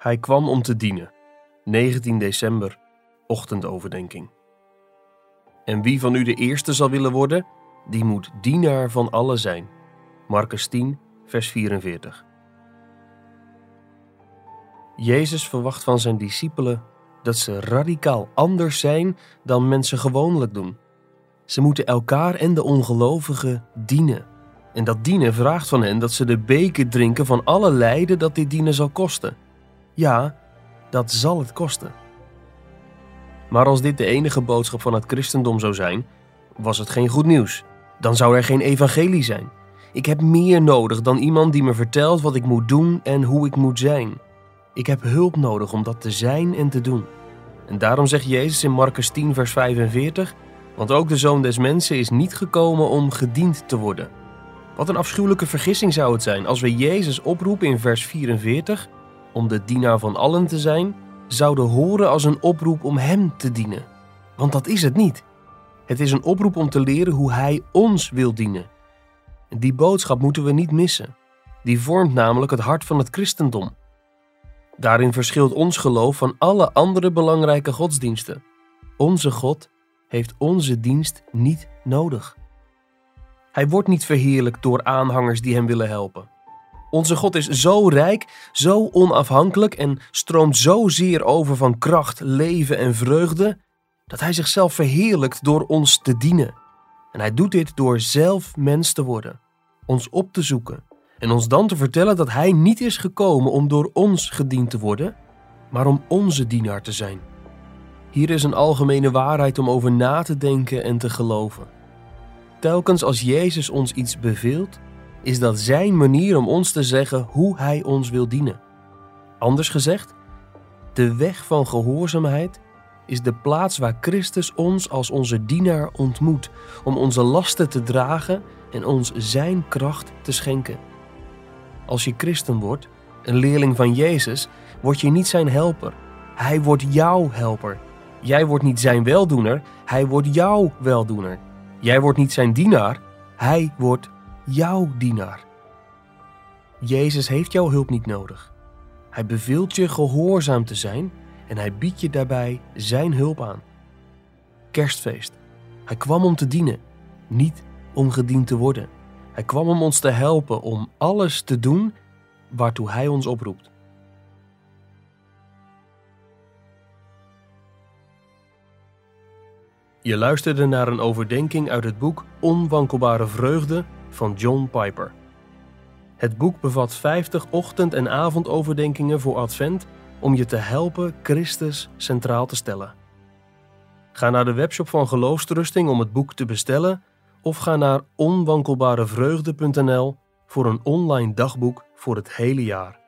Hij kwam om te dienen. 19 december, ochtendoverdenking. En wie van u de eerste zal willen worden, die moet dienaar van allen zijn. Marcus 10, vers 44. Jezus verwacht van zijn discipelen dat ze radicaal anders zijn dan mensen gewoonlijk doen. Ze moeten elkaar en de ongelovigen dienen. En dat dienen vraagt van hen dat ze de beker drinken van alle lijden dat dit dienen zal kosten. Ja, dat zal het kosten. Maar als dit de enige boodschap van het christendom zou zijn, was het geen goed nieuws. Dan zou er geen evangelie zijn. Ik heb meer nodig dan iemand die me vertelt wat ik moet doen en hoe ik moet zijn. Ik heb hulp nodig om dat te zijn en te doen. En daarom zegt Jezus in Marcus 10, vers 45: Want ook de zoon des mensen is niet gekomen om gediend te worden. Wat een afschuwelijke vergissing zou het zijn als we Jezus oproepen in vers 44 om de dienaar van allen te zijn, zouden horen als een oproep om Hem te dienen. Want dat is het niet. Het is een oproep om te leren hoe Hij ons wil dienen. Die boodschap moeten we niet missen. Die vormt namelijk het hart van het christendom. Daarin verschilt ons geloof van alle andere belangrijke godsdiensten. Onze God heeft onze dienst niet nodig. Hij wordt niet verheerlijkt door aanhangers die hem willen helpen. Onze God is zo rijk, zo onafhankelijk en stroomt zo zeer over van kracht, leven en vreugde, dat hij zichzelf verheerlijkt door ons te dienen. En hij doet dit door zelf mens te worden, ons op te zoeken en ons dan te vertellen dat hij niet is gekomen om door ons gediend te worden, maar om onze dienaar te zijn. Hier is een algemene waarheid om over na te denken en te geloven. Telkens als Jezus ons iets beveelt, is dat Zijn manier om ons te zeggen hoe Hij ons wil dienen. Anders gezegd, de weg van gehoorzaamheid is de plaats waar Christus ons als onze dienaar ontmoet, om onze lasten te dragen en ons Zijn kracht te schenken. Als je christen wordt, een leerling van Jezus, word je niet zijn helper. Hij wordt jouw helper. Jij wordt niet zijn weldoener, hij wordt jouw weldoener. Jij wordt niet zijn dienaar, hij wordt jouw dienaar. Jezus heeft jouw hulp niet nodig. Hij beveelt je gehoorzaam te zijn en hij biedt je daarbij zijn hulp aan. Kerstfeest. Hij kwam om te dienen, niet om gediend te worden. Hij kwam om ons te helpen om alles te doen waartoe hij ons oproept. Je luisterde naar een overdenking uit het boek Onwankelbare Vreugde van John Piper. Het boek bevat 50 ochtend- en avondoverdenkingen voor Advent om je te helpen Christus centraal te stellen. Ga naar de webshop van Geloofstrusting om het boek te bestellen of ga naar onwankelbarevreugde.nl voor een online dagboek voor het hele jaar.